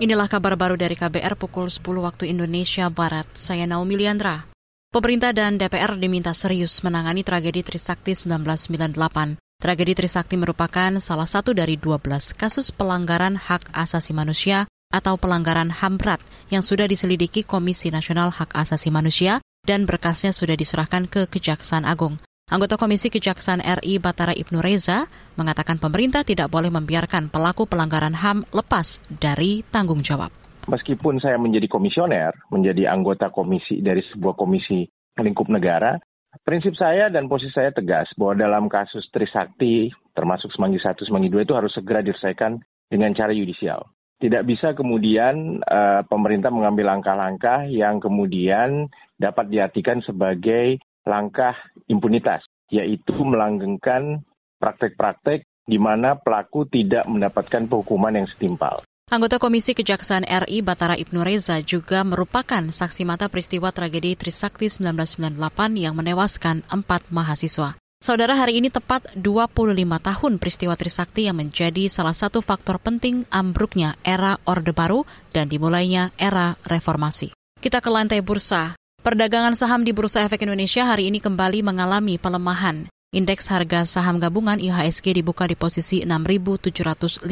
Inilah kabar baru dari KBR pukul 10 waktu Indonesia Barat. Saya Naomi Liandra. Pemerintah dan DPR diminta serius menangani tragedi Trisakti 1998. Tragedi Trisakti merupakan salah satu dari 12 kasus pelanggaran hak asasi manusia atau pelanggaran HAM berat yang sudah diselidiki Komisi Nasional Hak Asasi Manusia dan berkasnya sudah diserahkan ke Kejaksaan Agung. Anggota Komisi Kejaksaan RI Batara Ibnu Reza mengatakan pemerintah tidak boleh membiarkan pelaku pelanggaran HAM lepas dari tanggung jawab. Meskipun saya menjadi komisioner, menjadi anggota komisi dari sebuah komisi lingkup negara, prinsip saya dan posisi saya tegas bahwa dalam kasus Trisakti, termasuk Semanggi 1, Semanggi 2 itu harus segera diselesaikan dengan cara yudisial. Tidak bisa kemudian uh, pemerintah mengambil langkah-langkah yang kemudian dapat diartikan sebagai langkah impunitas, yaitu melanggengkan praktek-praktek di mana pelaku tidak mendapatkan hukuman yang setimpal. Anggota Komisi Kejaksaan RI Batara Ibnu Reza juga merupakan saksi mata peristiwa tragedi Trisakti 1998 yang menewaskan empat mahasiswa. Saudara, hari ini tepat 25 tahun peristiwa Trisakti yang menjadi salah satu faktor penting ambruknya era Orde Baru dan dimulainya era reformasi. Kita ke lantai bursa. Perdagangan saham di Bursa Efek Indonesia hari ini kembali mengalami pelemahan. Indeks harga saham gabungan IHSG dibuka di posisi 6.755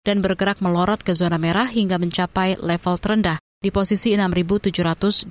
dan bergerak melorot ke zona merah hingga mencapai level terendah di posisi 6.722.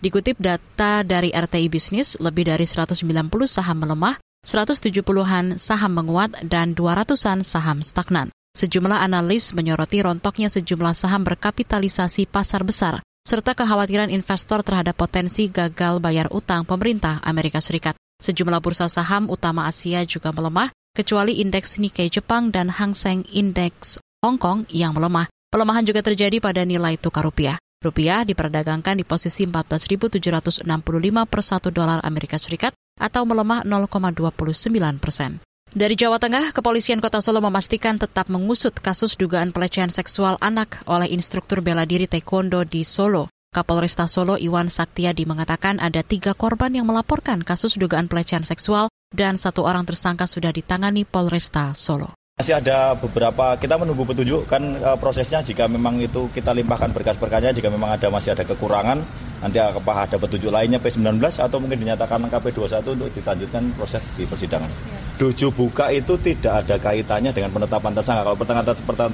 Dikutip data dari RTI Bisnis, lebih dari 190 saham melemah, 170-an saham menguat, dan 200-an saham stagnan. Sejumlah analis menyoroti rontoknya sejumlah saham berkapitalisasi pasar besar serta kekhawatiran investor terhadap potensi gagal bayar utang pemerintah Amerika Serikat. Sejumlah bursa saham utama Asia juga melemah, kecuali indeks Nikkei Jepang dan Hang Seng Indeks Hong Kong yang melemah. Pelemahan juga terjadi pada nilai tukar rupiah. Rupiah diperdagangkan di posisi 14.765 per 1 dolar Amerika Serikat atau melemah 0,29 persen. Dari Jawa Tengah, Kepolisian Kota Solo memastikan tetap mengusut kasus dugaan pelecehan seksual anak oleh instruktur bela diri taekwondo di Solo. Kapolresta Solo Iwan Saktiadi mengatakan ada tiga korban yang melaporkan kasus dugaan pelecehan seksual dan satu orang tersangka sudah ditangani Polresta Solo. Masih ada beberapa, kita menunggu petunjuk kan e, prosesnya jika memang itu kita limpahkan berkas-berkasnya, jika memang ada masih ada kekurangan, nanti apakah ada petunjuk lainnya P19 atau mungkin dinyatakan KP21 untuk dilanjutkan proses di persidangan. Dojo buka itu tidak ada kaitannya dengan penetapan tersangka. Kalau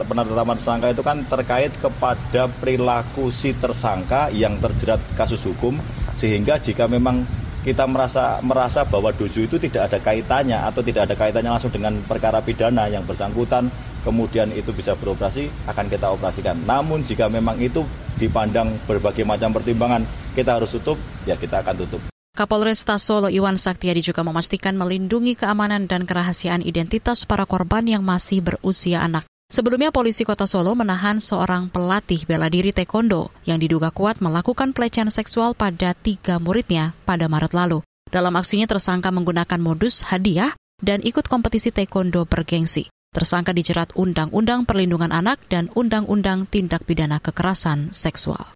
penetapan tersangka itu kan terkait kepada perilaku si tersangka yang terjerat kasus hukum, sehingga jika memang kita merasa merasa bahwa dojo itu tidak ada kaitannya atau tidak ada kaitannya langsung dengan perkara pidana yang bersangkutan kemudian itu bisa beroperasi akan kita operasikan. Namun jika memang itu dipandang berbagai macam pertimbangan kita harus tutup ya kita akan tutup. Kapolresta Solo Iwan Saktiadi juga memastikan melindungi keamanan dan kerahasiaan identitas para korban yang masih berusia anak. Sebelumnya polisi kota Solo menahan seorang pelatih bela diri taekwondo yang diduga kuat melakukan pelecehan seksual pada tiga muridnya pada Maret lalu. Dalam aksinya tersangka menggunakan modus hadiah dan ikut kompetisi taekwondo bergengsi. Tersangka dijerat Undang-Undang Perlindungan Anak dan Undang-Undang Tindak Pidana Kekerasan Seksual.